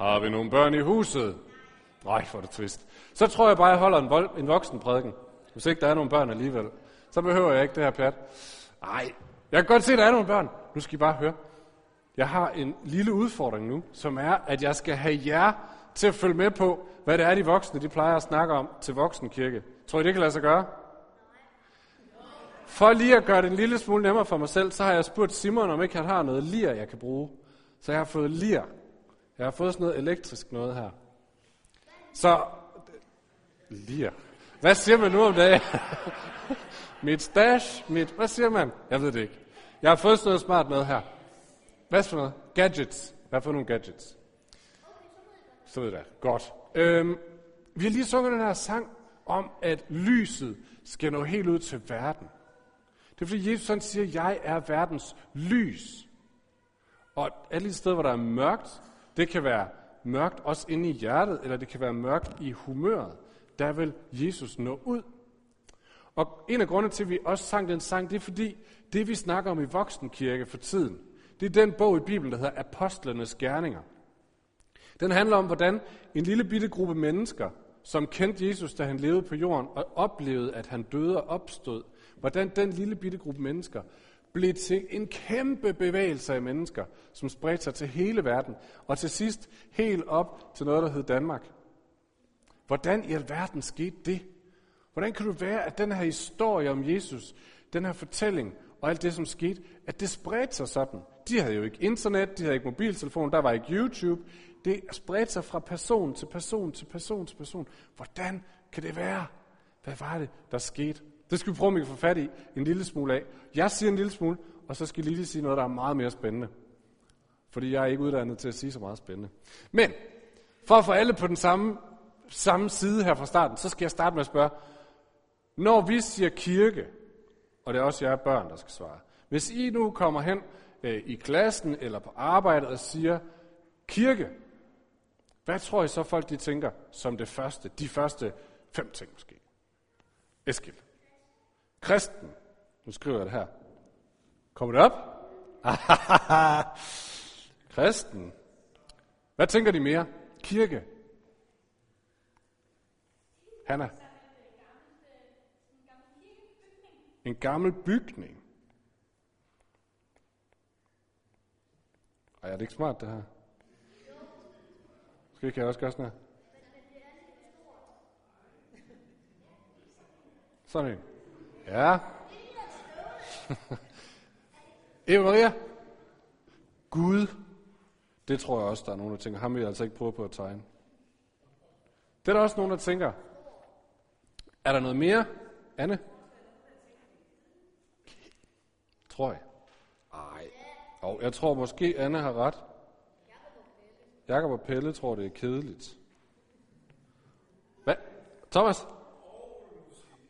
Har vi nogle børn i huset? Nej, for det trist. Så tror jeg bare, jeg holder en, vold, en voksen prædiken. Hvis ikke der er nogle børn alligevel. Så behøver jeg ikke det her pjat. Nej, jeg kan godt se, at der er nogle børn. Nu skal I bare høre. Jeg har en lille udfordring nu, som er, at jeg skal have jer til at følge med på, hvad det er, de voksne de plejer at snakke om til voksenkirke. Tror I, det kan lade sig gøre? For lige at gøre det en lille smule nemmere for mig selv, så har jeg spurgt Simon, om ikke han har noget lir, jeg kan bruge. Så jeg har fået lir. Jeg har fået sådan noget elektrisk noget her. Så, lir. Hvad siger man nu om det? mit stash, mit, hvad siger man? Jeg ved det ikke. Jeg har fået sådan noget smart noget her. Hvad for noget? Gadgets. Hvad for nogle gadgets? Så ved jeg Godt. Øhm, vi har lige sunget den her sang om, at lyset skal nå helt ud til verden. Det er fordi Jesus han siger, jeg er verdens lys. Og alle de steder, hvor der er mørkt, det kan være mørkt også inde i hjertet, eller det kan være mørkt i humøret. Der vil Jesus nå ud. Og en af grundene til, at vi også sang den sang, det er fordi, det vi snakker om i voksenkirke for tiden, det er den bog i Bibelen, der hedder Apostlenes Gerninger. Den handler om, hvordan en lille bitte gruppe mennesker, som kendte Jesus, da han levede på jorden, og oplevede, at han døde og opstod, hvordan den lille bitte gruppe mennesker blev til en kæmpe bevægelse af mennesker, som spredte sig til hele verden, og til sidst helt op til noget, der hed Danmark. Hvordan i alverden skete det? Hvordan kan det være, at den her historie om Jesus, den her fortælling og alt det, som skete, at det spredte sig sådan? De havde jo ikke internet, de havde ikke mobiltelefon, der var ikke YouTube. Det spredte sig fra person til person til person til person. Hvordan kan det være? Hvad var det, der skete? Det skal vi prøve, om vi kan få fat i en lille smule af. Jeg siger en lille smule, og så skal Lille sige noget, der er meget mere spændende. Fordi jeg er ikke uddannet til at sige så meget spændende. Men, for at få alle på den samme, samme side her fra starten, så skal jeg starte med at spørge, når vi siger kirke, og det er også jer børn, der skal svare. Hvis I nu kommer hen øh, i klassen eller på arbejdet og siger kirke, hvad tror I så folk de tænker som det første, de første fem ting måske? Eskild. Kristen. Nu skriver jeg det her. Kommer det op? Kristen. Hvad tænker de mere? Kirke. Hanna. En gammel bygning. Ej, er det ikke smart, det her? Skal jeg også gøre sådan her? Sådan en. Ja. Eva Maria. Gud. Det tror jeg også, der er nogen, der tænker, ham vil jeg altså ikke prøve på at tegne. Det er der også nogen, der tænker. Er der noget mere? Anne? Tror jeg. Ej. Og jeg tror måske, Anne har ret. Jakob og Pelle tror, det er kedeligt. Hvad? Thomas?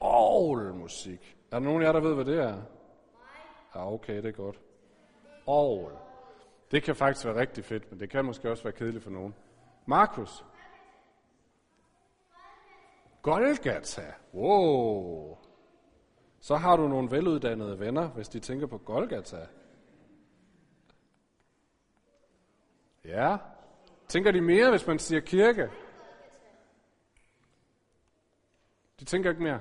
Orgelmusik. Er der nogen af jer, der ved, hvad det er? Nej. Ja, okay, det er godt. Orgel. Det kan faktisk være rigtig fedt, men det kan måske også være kedeligt for nogen. Markus? Golgata. Wow. Så har du nogle veluddannede venner, hvis de tænker på Golgata. Ja. Tænker de mere, hvis man siger kirke? De tænker ikke mere.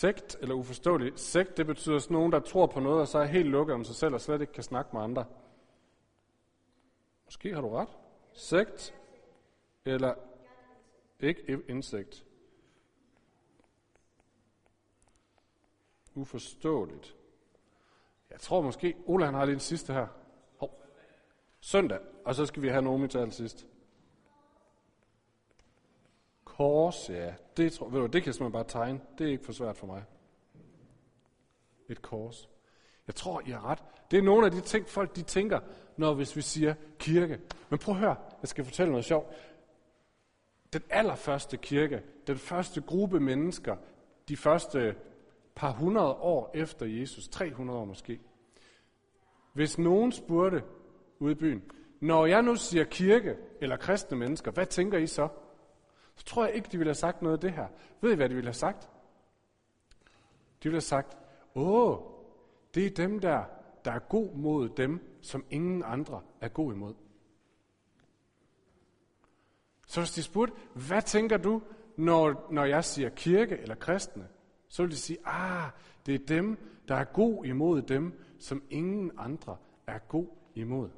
Sekt eller uforståelig. Sekt, det betyder sådan nogen, der tror på noget, og så er helt lukket om sig selv, og slet ikke kan snakke med andre. Måske har du ret. Sekt eller ikke insekt. Uforståeligt. Jeg tror måske, Ola han har lige en sidste her. Hov. Søndag, og så skal vi have Nomi til sidst. Kors, ja. Det, tror, ved du, det kan jeg simpelthen bare tegne. Det er ikke for svært for mig. Et kors. Jeg tror, I har ret. Det er nogle af de ting, folk de tænker, når hvis vi siger kirke. Men prøv at høre, jeg skal fortælle noget sjovt. Den allerførste kirke, den første gruppe mennesker, de første par hundrede år efter Jesus, 300 år måske. Hvis nogen spurgte ude i byen, når jeg nu siger kirke eller kristne mennesker, hvad tænker I så? Så tror jeg ikke, de ville have sagt noget af det her. Ved I, hvad de ville have sagt? De ville have sagt, åh, det er dem der, der er god mod dem, som ingen andre er god imod. Så hvis de spurgte, hvad tænker du, når, når jeg siger kirke eller kristne? Så vil de sige, ah, det er dem, der er god imod dem, som ingen andre er god imod.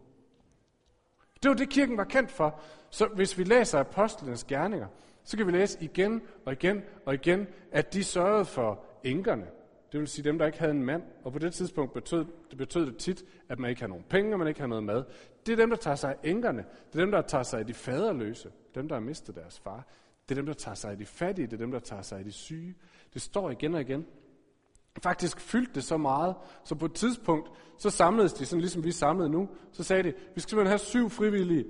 Det var det, kirken var kendt for. Så hvis vi læser apostlenes gerninger, så kan vi læse igen og igen og igen, at de sørgede for enkerne. Det vil sige dem, der ikke havde en mand. Og på det tidspunkt betød det, betød det tit, at man ikke har nogen penge, og man ikke har noget mad. Det er dem, der tager sig af enkerne. Det er dem, der tager sig af de faderløse. Dem, der har mistet deres far. Det er dem, der tager sig af de fattige. Det er dem, der tager sig af de syge. Det står igen og igen. Faktisk fyldte det så meget, så på et tidspunkt, så samledes de, sådan ligesom vi samlede nu, så sagde de, vi skal simpelthen have syv frivillige,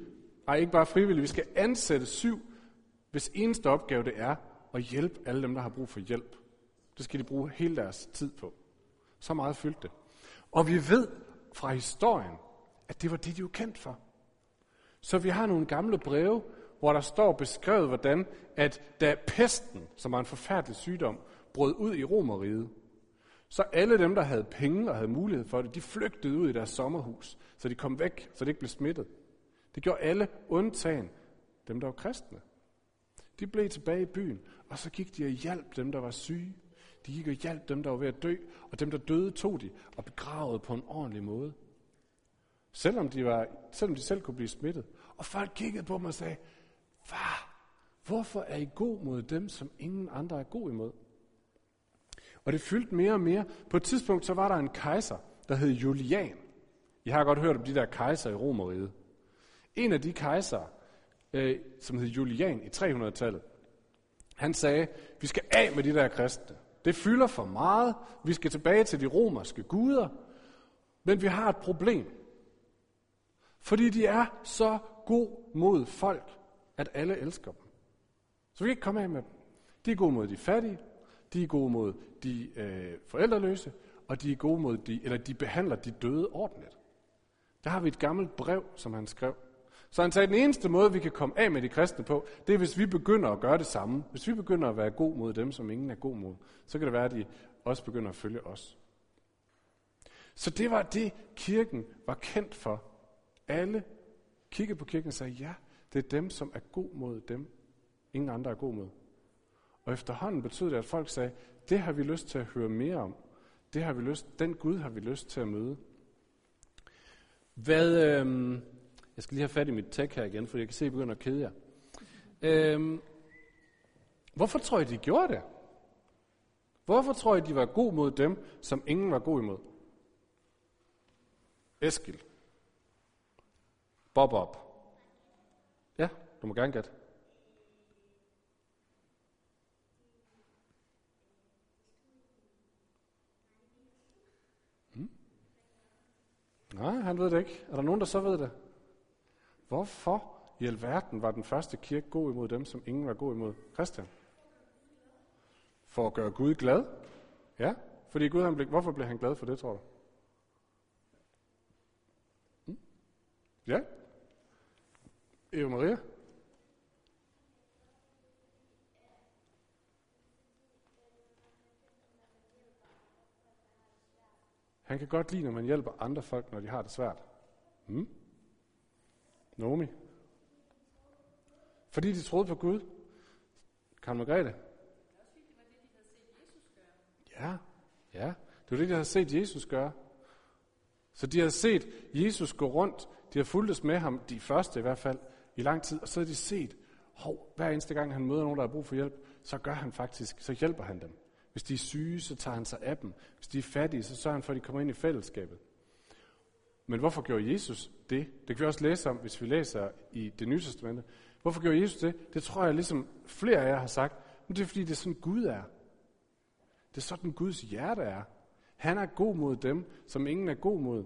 nej ikke bare frivillige, vi skal ansætte syv, hvis eneste opgave det er at hjælpe alle dem, der har brug for hjælp. Det skal de bruge hele deres tid på. Så meget fyldte det. Og vi ved fra historien, at det var det, de var kendt for. Så vi har nogle gamle breve, hvor der står beskrevet, hvordan at da pesten, som var en forfærdelig sygdom, brød ud i Romeriet, så alle dem, der havde penge og havde mulighed for det, de flygtede ud i deres sommerhus, så de kom væk, så de ikke blev smittet. Det gjorde alle undtagen dem, der var kristne. De blev tilbage i byen, og så gik de og hjalp dem, der var syge. De gik og hjalp dem, der var ved at dø, og dem, der døde, tog de og begravede på en ordentlig måde. Selvom de, var, selvom de selv kunne blive smittet. Og folk kiggede på mig og sagde, Far, hvorfor er I god mod dem, som ingen andre er god imod? Og det fyldte mere og mere. På et tidspunkt så var der en kejser, der hed Julian. I har godt hørt om de der kejser i Romeriet. En af de kejser, øh, som hed Julian i 300-tallet, han sagde, vi skal af med de der kristne. Det fylder for meget. Vi skal tilbage til de romerske guder. Men vi har et problem. Fordi de er så god mod folk, at alle elsker dem. Så vi kan ikke komme af med dem. De er gode mod de fattige, de er gode mod de øh, forældreløse, og de er gode mod de, eller de behandler de døde ordentligt. Der har vi et gammelt brev, som han skrev. Så han sagde, at den eneste måde, vi kan komme af med de kristne på, det er, hvis vi begynder at gøre det samme. Hvis vi begynder at være god mod dem, som ingen er god mod, så kan det være, at de også begynder at følge os. Så det var det, kirken var kendt for. Alle kiggede på kirken og sagde, ja, det er dem, som er god mod dem. Ingen andre er god mod. Og efterhånden betød det, at folk sagde, det har vi lyst til at høre mere om. Det har vi lyst, den Gud har vi lyst til at møde. Hvad, øh, jeg skal lige have fat i mit tech her igen, for jeg kan se, at jeg begynder at kede jer. Øhm, hvorfor tror I, de gjorde det? Hvorfor tror I, de var god mod dem, som ingen var god imod? Eskil. Bob op. Ja, du må gerne gætte. Hmm? Nej, han ved det ikke. Er der nogen, der så ved det? Hvorfor i alverden var den første kirke god imod dem, som ingen var god imod? Christian? For at gøre Gud glad? Ja, fordi Gud, han blev, hvorfor blev han glad for det, tror du? Hmm? Ja? Eva Maria? Han kan godt lide, når man hjælper andre folk, når de har det svært. Hmm? Nomi? Fordi de troede på Gud. Kan Margrethe? Ja, ja. Det var det, de havde set Jesus gøre. Så de havde set Jesus gå rundt. De har fulgtes med ham, de første i hvert fald, i lang tid. Og så har de set, hov, hver eneste gang han møder nogen, der har brug for hjælp, så gør han faktisk, så hjælper han dem. Hvis de er syge, så tager han sig af dem. Hvis de er fattige, så sørger han for, at de kommer ind i fællesskabet. Men hvorfor gjorde Jesus det? Det kan vi også læse om, hvis vi læser i det nye testamente. Hvorfor gjorde Jesus det? Det tror jeg, ligesom flere af jer har sagt. Men det er, fordi det er sådan, Gud er. Det er sådan, Guds hjerte er. Han er god mod dem, som ingen er god mod.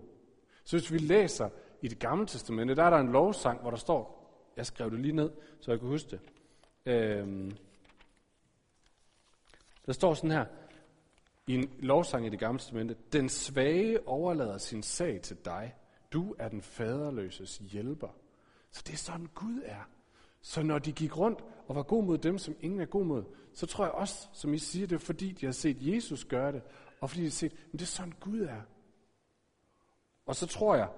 Så hvis vi læser i det gamle testamente, der er der en lovsang, hvor der står, jeg skrev det lige ned, så jeg kan huske det. Øhm, der står sådan her, i en lovsang i det gamle testamente, den svage overlader sin sag til dig. Du er den faderløses hjælper. Så det er sådan Gud er. Så når de gik rundt og var god mod dem, som ingen er god mod, så tror jeg også, som I siger, det er fordi, de har set Jesus gøre det, og fordi de har set, at det er sådan Gud er. Og så tror jeg,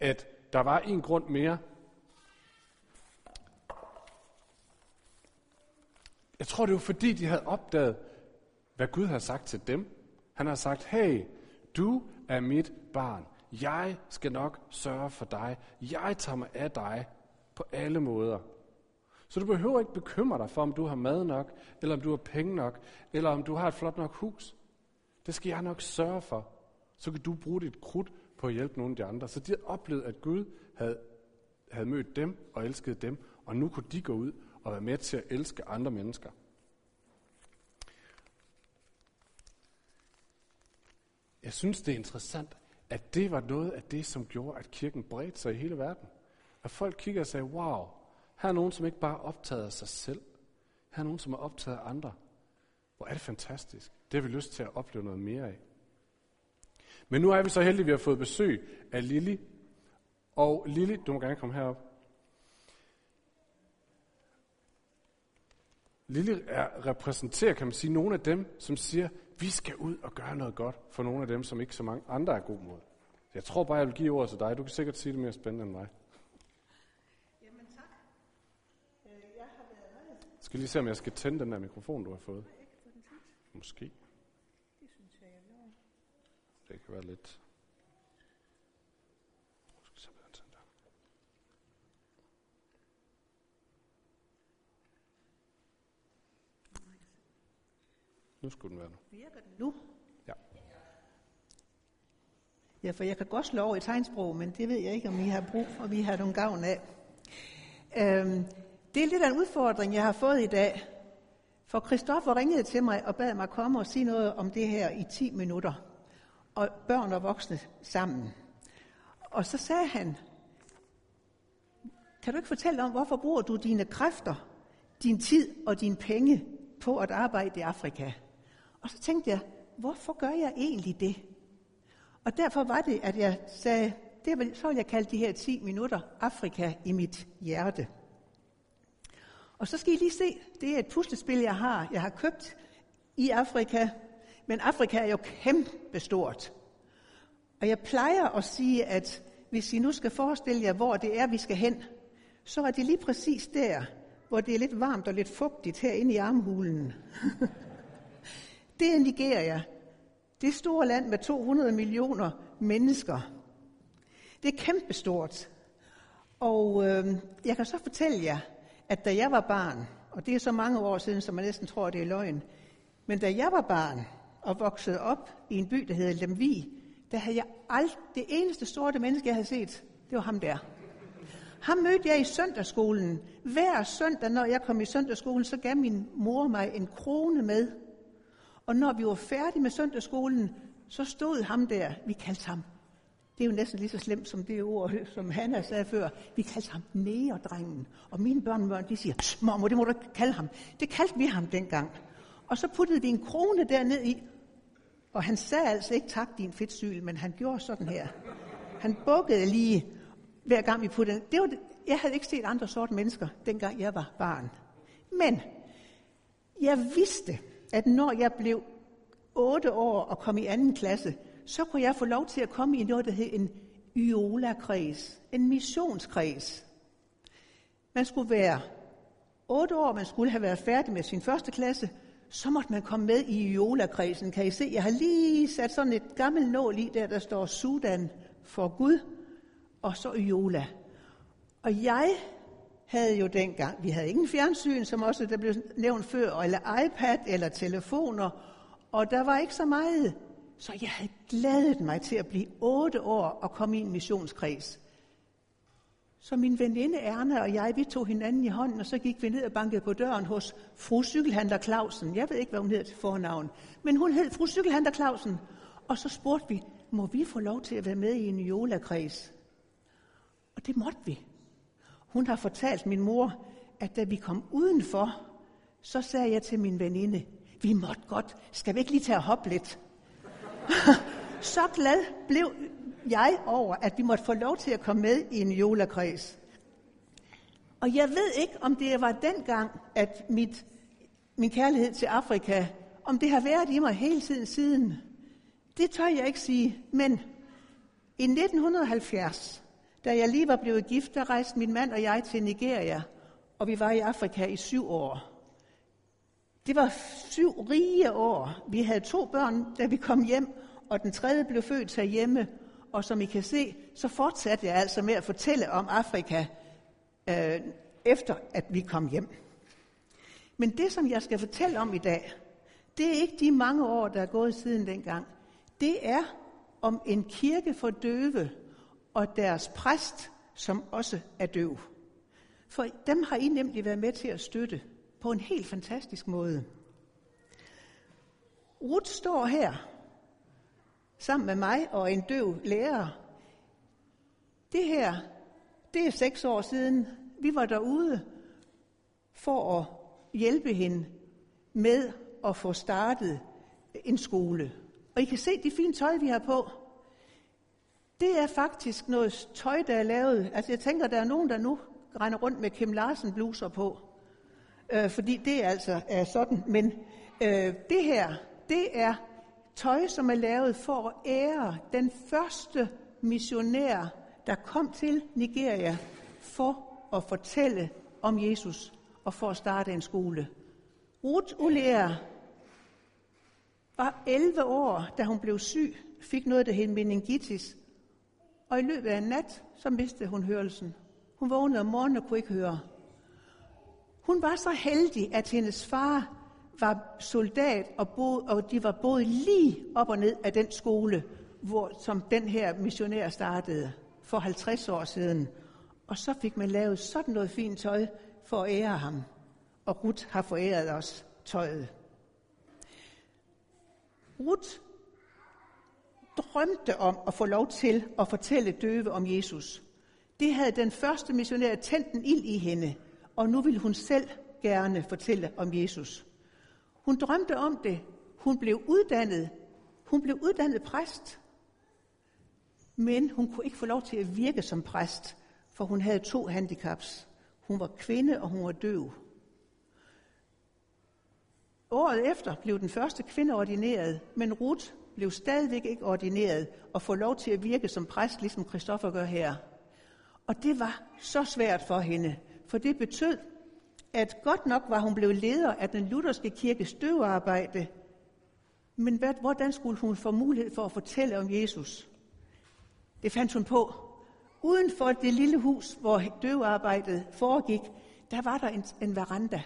at der var en grund mere. Jeg tror, det var fordi, de havde opdaget, hvad Gud har sagt til dem. Han har sagt, hey, du er mit barn. Jeg skal nok sørge for dig. Jeg tager mig af dig på alle måder. Så du behøver ikke bekymre dig for, om du har mad nok, eller om du har penge nok, eller om du har et flot nok hus. Det skal jeg nok sørge for. Så kan du bruge dit krudt på at hjælpe nogle af de andre. Så de havde oplevet, at Gud havde, havde mødt dem og elsket dem, og nu kunne de gå ud og være med til at elske andre mennesker. Jeg synes, det er interessant, at det var noget af det, som gjorde, at kirken bredte sig i hele verden. At folk kigger og sagde, wow, her er nogen, som ikke bare er optaget af sig selv. Her er nogen, som er optaget af andre. Hvor er det fantastisk. Det har vi lyst til at opleve noget mere af. Men nu er vi så heldige, at vi har fået besøg af Lili. Og Lili, du må gerne komme herop. Lili repræsenterer, kan man sige, nogle af dem, som siger, vi skal ud og gøre noget godt for nogle af dem, som ikke så mange andre er god mod. Jeg tror bare, jeg vil give ordet til dig. Du kan sikkert sige det mere spændende end mig. Jamen tak. Øh, Jeg har været. Jeg skal lige se, om jeg skal tænde den der mikrofon, du har fået. Måske. Det synes jeg, jeg. Det kan være lidt... Måske så bedre tændt der. Nu skulle den være nu. Virker den nu? Ja. Ja, for jeg kan godt slå over i tegnsprog, men det ved jeg ikke, om I har brug for, vi har nogle gavn af. Øhm, det er lidt af en udfordring, jeg har fået i dag. For Christoffer ringede til mig og bad mig komme og sige noget om det her i 10 minutter. Og børn og voksne sammen. Og så sagde han, kan du ikke fortælle om, hvorfor bruger du dine kræfter, din tid og dine penge på at arbejde i Afrika? Og så tænkte jeg, hvorfor gør jeg egentlig det? Og derfor var det, at jeg sagde, det vil, så vil jeg kalde de her 10 minutter Afrika i mit hjerte. Og så skal I lige se, det er et puslespil, jeg har. Jeg har købt i Afrika, men Afrika er jo kæmpestort. Og jeg plejer at sige, at hvis I nu skal forestille jer, hvor det er, vi skal hen, så er det lige præcis der, hvor det er lidt varmt og lidt fugtigt herinde i armhulen. det er Nigeria. Det store land med 200 millioner mennesker. Det er kæmpestort. Og øh, jeg kan så fortælle jer, at da jeg var barn, og det er så mange år siden, som man næsten tror, det er løgn, men da jeg var barn og voksede op i en by, der hedder Lemvi, der havde jeg alt, det eneste sorte menneske, jeg havde set, det var ham der. Ham mødte jeg i søndagsskolen. Hver søndag, når jeg kom i søndagsskolen, så gav min mor mig en krone med. Og når vi var færdige med søndagsskolen, så stod ham der, vi kaldte ham. Det er jo næsten lige så slemt som det ord, som Hanna sagde før. Vi kaldte ham næredrengen. Og mine børn, de siger, mormor, det må du ikke kalde ham. Det kaldte vi ham dengang. Og så puttede vi en krone derned i, og han sagde altså ikke tak, din fedtsyl, men han gjorde sådan her. Han bukkede lige, hver gang vi puttede det. Var det. Jeg havde ikke set andre sorte mennesker, dengang jeg var barn. Men jeg vidste, at når jeg blev otte år og kom i anden klasse, så kunne jeg få lov til at komme i noget, der hed en Iola-kreds, en missionskreds. Man skulle være otte år, man skulle have været færdig med sin første klasse, så måtte man komme med i Iola-kredsen. Kan I se, jeg har lige sat sådan et gammelt nål i, der der står Sudan for Gud, og så Iola. Og jeg havde jo dengang, vi havde ingen fjernsyn, som også der blev nævnt før, eller iPad eller telefoner, og der var ikke så meget. Så jeg havde glædet mig til at blive otte år og komme i en missionskreds. Så min veninde Erna og jeg, vi tog hinanden i hånden, og så gik vi ned og bankede på døren hos fru cykelhandler Clausen. Jeg ved ikke, hvad hun hed til fornavn, men hun hed fru cykelhandler Clausen. Og så spurgte vi, må vi få lov til at være med i en Jola-kreds? Og det måtte vi. Hun har fortalt min mor, at da vi kom udenfor, så sagde jeg til min veninde, vi måtte godt, skal vi ikke lige tage og hoppe lidt? så glad blev jeg over, at vi måtte få lov til at komme med i en jolakreds. Og jeg ved ikke, om det var dengang, at mit, min kærlighed til Afrika, om det har været i mig hele tiden siden. Det tør jeg ikke sige, men I 1970, da jeg lige var blevet gift, der rejste min mand og jeg til Nigeria, og vi var i Afrika i syv år. Det var syv rige år. Vi havde to børn, da vi kom hjem, og den tredje blev født hjemme. Og som I kan se, så fortsatte jeg altså med at fortælle om Afrika, øh, efter at vi kom hjem. Men det, som jeg skal fortælle om i dag, det er ikke de mange år, der er gået siden dengang. Det er om en kirke for døve og deres præst, som også er døv. For dem har I nemlig været med til at støtte på en helt fantastisk måde. Ruth står her sammen med mig og en døv lærer. Det her, det er seks år siden. Vi var derude for at hjælpe hende med at få startet en skole. Og I kan se de fine tøj, vi har på. Det er faktisk noget tøj, der er lavet. Altså jeg tænker, der er nogen, der nu render rundt med Kim Larsen bluser på. Øh, fordi det altså er sådan. Men øh, det her, det er tøj, som er lavet for at ære den første missionær, der kom til Nigeria for at fortælle om Jesus og for at starte en skole. Ruth Ulea var 11 år, da hun blev syg, fik noget, der hed meningitis, og i løbet af en nat, så mistede hun hørelsen. Hun vågnede om morgenen og kunne ikke høre. Hun var så heldig, at hendes far var soldat, og, boede, og de var både lige op og ned af den skole, hvor, som den her missionær startede for 50 år siden. Og så fik man lavet sådan noget fint tøj for at ære ham. Og Ruth har foræret os tøjet. Ruth drømte om at få lov til at fortælle døve om Jesus. Det havde den første missionær tændt en ild i hende, og nu ville hun selv gerne fortælle om Jesus. Hun drømte om det. Hun blev uddannet. Hun blev uddannet præst. Men hun kunne ikke få lov til at virke som præst, for hun havde to handicaps. Hun var kvinde, og hun var døv. Året efter blev den første kvinde ordineret, men Ruth blev stadigvæk ikke ordineret og få lov til at virke som præst, ligesom Christoffer gør her. Og det var så svært for hende, for det betød, at godt nok var hun blevet leder af den lutherske kirkes døvearbejde, men hvad, hvordan skulle hun få mulighed for at fortælle om Jesus? Det fandt hun på. Uden for det lille hus, hvor døvearbejdet foregik, der var der en, en veranda.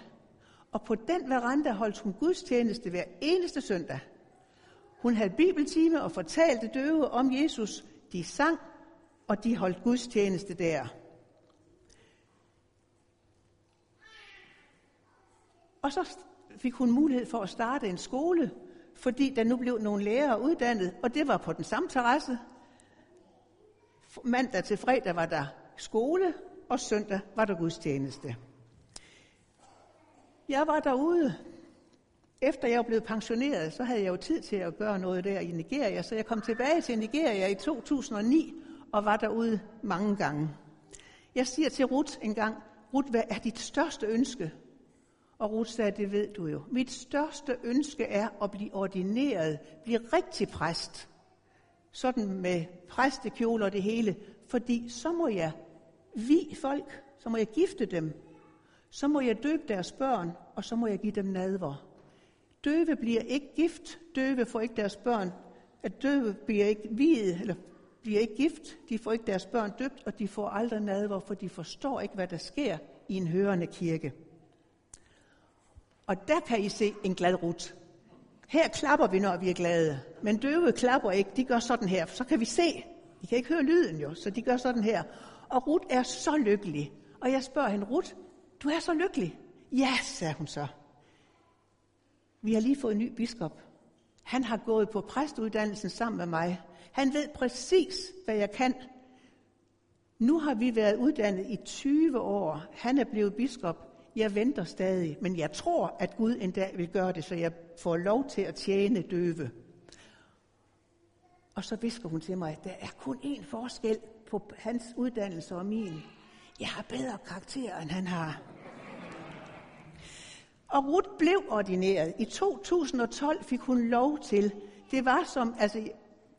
Og på den veranda holdt hun gudstjeneste hver eneste søndag. Hun havde bibeltime og fortalte døve om Jesus. De sang, og de holdt gudstjeneste der. Og så fik hun mulighed for at starte en skole, fordi der nu blev nogle lærere uddannet, og det var på den samme terrasse. Mandag til fredag var der skole, og søndag var der gudstjeneste. Jeg var derude. Efter jeg var blevet pensioneret, så havde jeg jo tid til at gøre noget der i Nigeria, så jeg kom tilbage til Nigeria i 2009 og var derude mange gange. Jeg siger til Ruth en gang, Ruth, hvad er dit største ønske? Og Ruth sagde, det ved du jo. Mit største ønske er at blive ordineret, blive rigtig præst. Sådan med præstekjole og det hele. Fordi så må jeg vi folk, så må jeg gifte dem. Så må jeg døbe deres børn, og så må jeg give dem nadver. Døve bliver ikke gift, døve får ikke deres børn, at døve bliver ikke videt, eller bliver ikke gift, de får ikke deres børn døbt, og de får aldrig nadver, for de forstår ikke, hvad der sker i en hørende kirke. Og der kan I se en glad rut. Her klapper vi, når vi er glade. Men døve klapper ikke, de gør sådan her. Så kan vi se. I kan ikke høre lyden jo, så de gør sådan her. Og Rut er så lykkelig. Og jeg spørger hende, Rut, du er så lykkelig. Ja, sagde hun så. Vi har lige fået en ny biskop. Han har gået på præstuddannelsen sammen med mig. Han ved præcis, hvad jeg kan. Nu har vi været uddannet i 20 år. Han er blevet biskop. Jeg venter stadig, men jeg tror, at Gud en dag vil gøre det, så jeg får lov til at tjene døve. Og så visker hun til mig, at der er kun én forskel på hans uddannelse og min. Jeg har bedre karakter, end han har. Og Ruth blev ordineret. I 2012 fik hun lov til. Det var som, altså,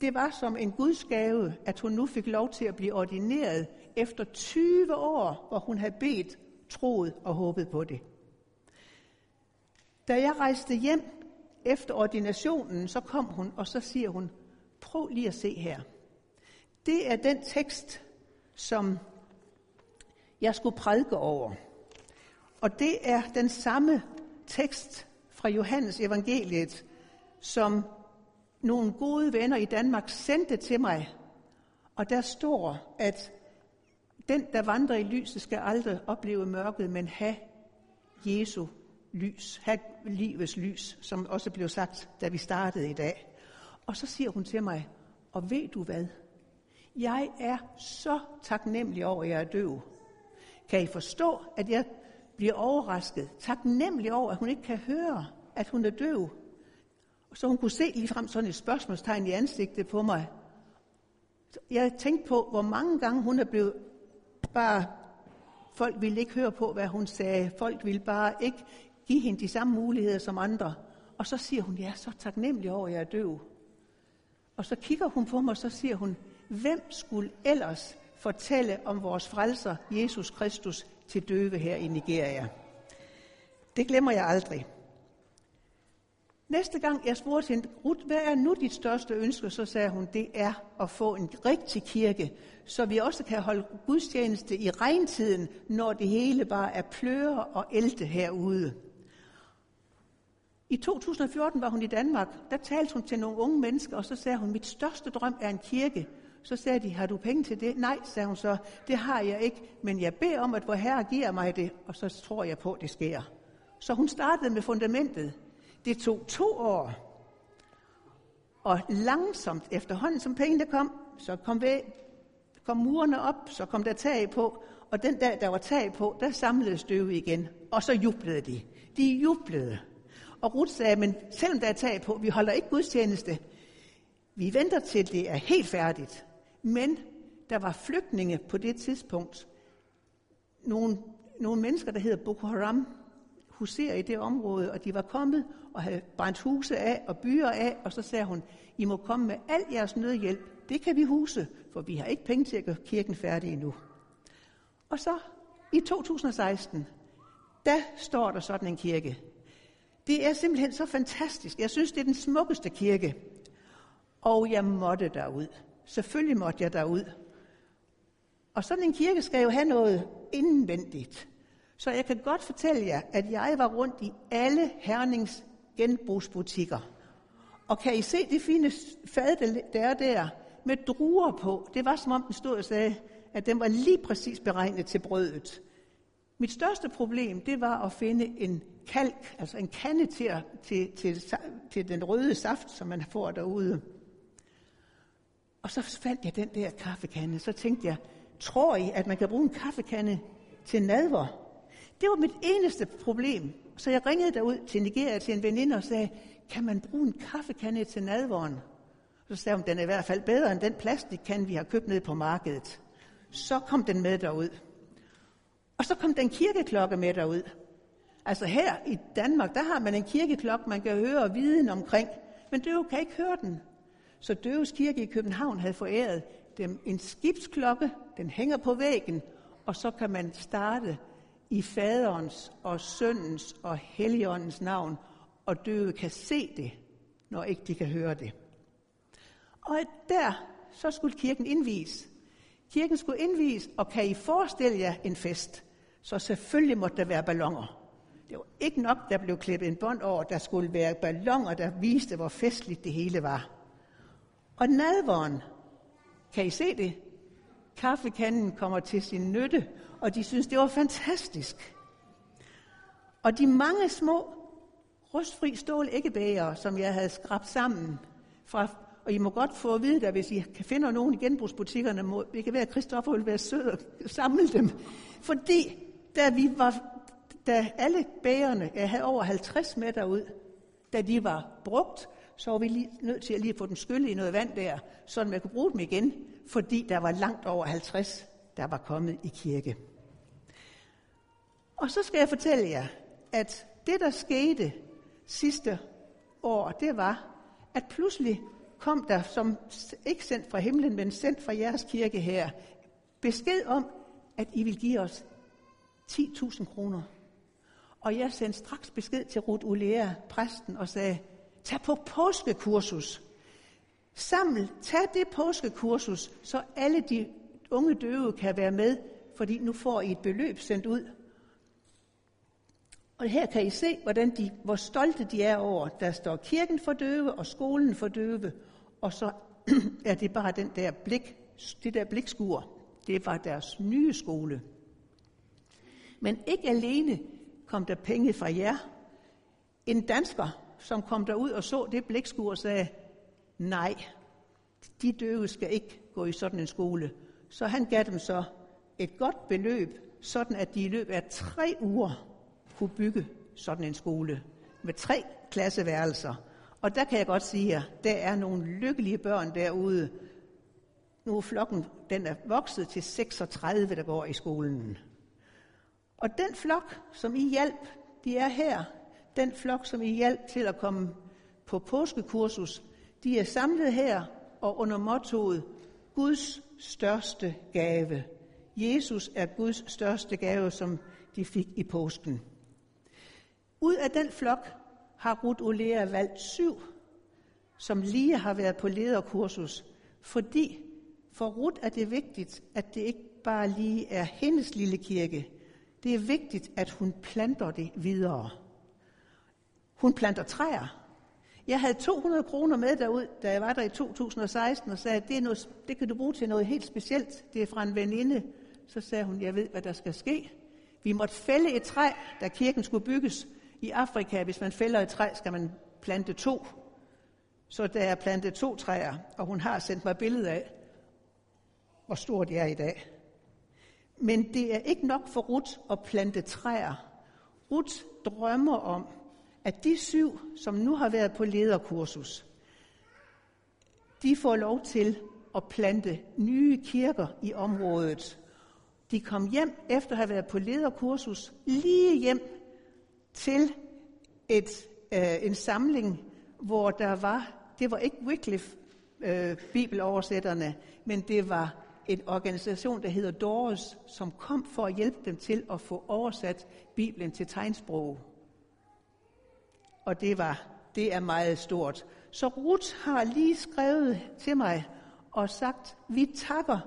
det var som en gudsgave, at hun nu fik lov til at blive ordineret efter 20 år, hvor hun havde bedt, troet og håbet på det. Da jeg rejste hjem efter ordinationen, så kom hun, og så siger hun, prøv lige at se her. Det er den tekst, som jeg skulle prædike over. Og det er den samme tekst fra Johannes evangeliet, som nogle gode venner i Danmark sendte til mig. Og der står, at den, der vandrer i lyset, skal aldrig opleve mørket, men have Jesu lys, have livets lys, som også blev sagt, da vi startede i dag. Og så siger hun til mig, og ved du hvad? Jeg er så taknemmelig over, at jeg er døv. Kan I forstå, at jeg bliver overrasket, taknemmelig over, at hun ikke kan høre, at hun er døv? Og så hun kunne se ligefrem sådan et spørgsmålstegn i ansigtet på mig. Jeg tænkte på, hvor mange gange hun er blevet bare... Folk ville ikke høre på, hvad hun sagde. Folk ville bare ikke give hende de samme muligheder som andre. Og så siger hun, ja, så taknemmelig over, at jeg er døv. Og så kigger hun på mig, og så siger hun, hvem skulle ellers fortælle om vores frelser, Jesus Kristus, til døve her i Nigeria? Det glemmer jeg aldrig. Næste gang jeg spurgte hende, Ruth, hvad er nu dit største ønske? Så sagde hun, det er at få en rigtig kirke, så vi også kan holde gudstjeneste i regntiden, når det hele bare er pløre og elte herude. I 2014 var hun i Danmark. Der talte hun til nogle unge mennesker, og så sagde hun, mit største drøm er en kirke. Så sagde de, har du penge til det? Nej, sagde hun så, det har jeg ikke, men jeg beder om, at vor Herre giver mig det, og så tror jeg på, at det sker. Så hun startede med fundamentet. Det tog to år. Og langsomt, efterhånden som pengene kom, så kom, væg, kom murene op, så kom der tag på, og den dag, der var tag på, der samlede støve igen, og så jublede de. De jublede. Og Ruth sagde, men selvom der er tag på, vi holder ikke gudstjeneste. Vi venter til det er helt færdigt. Men der var flygtninge på det tidspunkt. Nogle, nogle mennesker, der hedder Boko Haram, huser i det område, og de var kommet og havde brændt huse af og byer af, og så sagde hun, I må komme med al jeres nødhjælp. Det kan vi huse, for vi har ikke penge til at gøre kirken færdig endnu. Og så i 2016, der står der sådan en kirke. Det er simpelthen så fantastisk. Jeg synes, det er den smukkeste kirke. Og jeg måtte derud. Selvfølgelig måtte jeg derud. Og sådan en kirke skal jo have noget indvendigt. Så jeg kan godt fortælle jer, at jeg var rundt i alle Hernings genbrugsbutikker. Og kan I se det fine fad, der er der, med druer på? Det var som om den stod og sagde, at den var lige præcis beregnet til brødet. Mit største problem, det var at finde en kalk, altså en kande til, til, til, til den røde saft, som man får derude. Og så fandt jeg den der kaffekande, så tænkte jeg, tror I, at man kan bruge en kaffekande til nadver? Det var mit eneste problem. Så jeg ringede derud til Nigeria til en veninde og sagde, kan man bruge en kaffekande til nadvoren? Så sagde hun, den er i hvert fald bedre end den plastikkande, vi har købt ned på markedet. Så kom den med derud. Og så kom den kirkeklokke med derud. Altså her i Danmark, der har man en kirkeklokke, man kan høre viden omkring, men du kan ikke høre den. Så Døves Kirke i København havde foræret dem en skibsklokke, den hænger på væggen, og så kan man starte i faderens og søndens og helligåndens navn, og døve kan se det, når ikke de kan høre det. Og der, så skulle kirken indvise. Kirken skulle indvise, og kan I forestille jer en fest? Så selvfølgelig måtte der være ballonger. Det var ikke nok, der blev klippet en bånd over, der skulle være ballonger, der viste, hvor festligt det hele var. Og nadvåren, kan I se det? Kaffekanden kommer til sin nytte, og de synes, det var fantastisk. Og de mange små rustfri stål æggebæger, som jeg havde skrabt sammen fra og I må godt få at vide det, hvis I kan finde nogen i genbrugsbutikkerne. Må, det kan være, at Christoffer vil være sød og samle dem. Fordi da vi var, da alle bægerne, jeg havde over 50 meter ud, da de var brugt, så var vi lige nødt til at lige få dem skyllet i noget vand der, så man kunne bruge dem igen, fordi der var langt over 50, der var kommet i kirke. Og så skal jeg fortælle jer, at det, der skete sidste år, det var, at pludselig kom der, som ikke sendt fra himlen, men sendt fra jeres kirke her, besked om, at I vil give os 10.000 kroner. Og jeg sendte straks besked til Ruth Ulea, præsten, og sagde, tag på påskekursus. Saml, tag det påskekursus, så alle de unge døve kan være med, fordi nu får I et beløb sendt ud. Og her kan I se, hvordan de, hvor stolte de er over. Der står kirken for døve og skolen for døve, og så er det bare den der blik, det der blikskur. Det var deres nye skole. Men ikke alene kom der penge fra jer. En dansker, som kom derud og så det blikskur og sagde, nej, de døve skal ikke gå i sådan en skole. Så han gav dem så et godt beløb, sådan at de i løbet af tre uger kunne bygge sådan en skole med tre klasseværelser. Og der kan jeg godt sige jer, der er nogle lykkelige børn derude. Nu er flokken, den er vokset til 36, der går i skolen. Og den flok, som I hjælp, de er her, den flok, som I hjælp til at komme på påskekursus, de er samlet her og under mottoet Guds største gave. Jesus er Guds største gave, som de fik i påsken. Ud af den flok har Ruth Olea valgt syv, som lige har været på lederkursus, fordi for Ruth er det vigtigt, at det ikke bare lige er hendes lille kirke. Det er vigtigt, at hun planter det videre. Hun planter træer. Jeg havde 200 kroner med derud, da jeg var der i 2016, og sagde, at det, er noget, det kan du bruge til noget helt specielt. Det er fra en veninde. Så sagde hun, jeg ved, hvad der skal ske. Vi måtte fælde et træ, da kirken skulle bygges. I Afrika, hvis man fælder et træ, skal man plante to. Så der er plantet to træer, og hun har sendt mig billeder af, hvor stort det er i dag. Men det er ikke nok for Ruth at plante træer. Ruth drømmer om, at de syv, som nu har været på lederkursus, de får lov til at plante nye kirker i området. De kom hjem efter at have været på lederkursus, lige hjem til et, øh, en samling, hvor der var, det var ikke Wycliffe øh, bibeloversætterne, men det var en organisation, der hedder Doors, som kom for at hjælpe dem til at få oversat Bibelen til tegnsprog. Og det var det er meget stort. Så Ruth har lige skrevet til mig og sagt, vi takker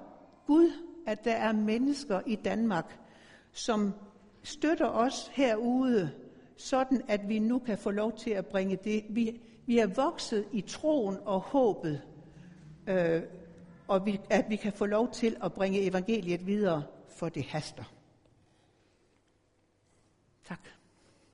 Gud, at der er mennesker i Danmark, som støtter os herude sådan at vi nu kan få lov til at bringe det. Vi, vi er vokset i troen og håbet, øh, og vi, at vi kan få lov til at bringe evangeliet videre, for det haster. Tak.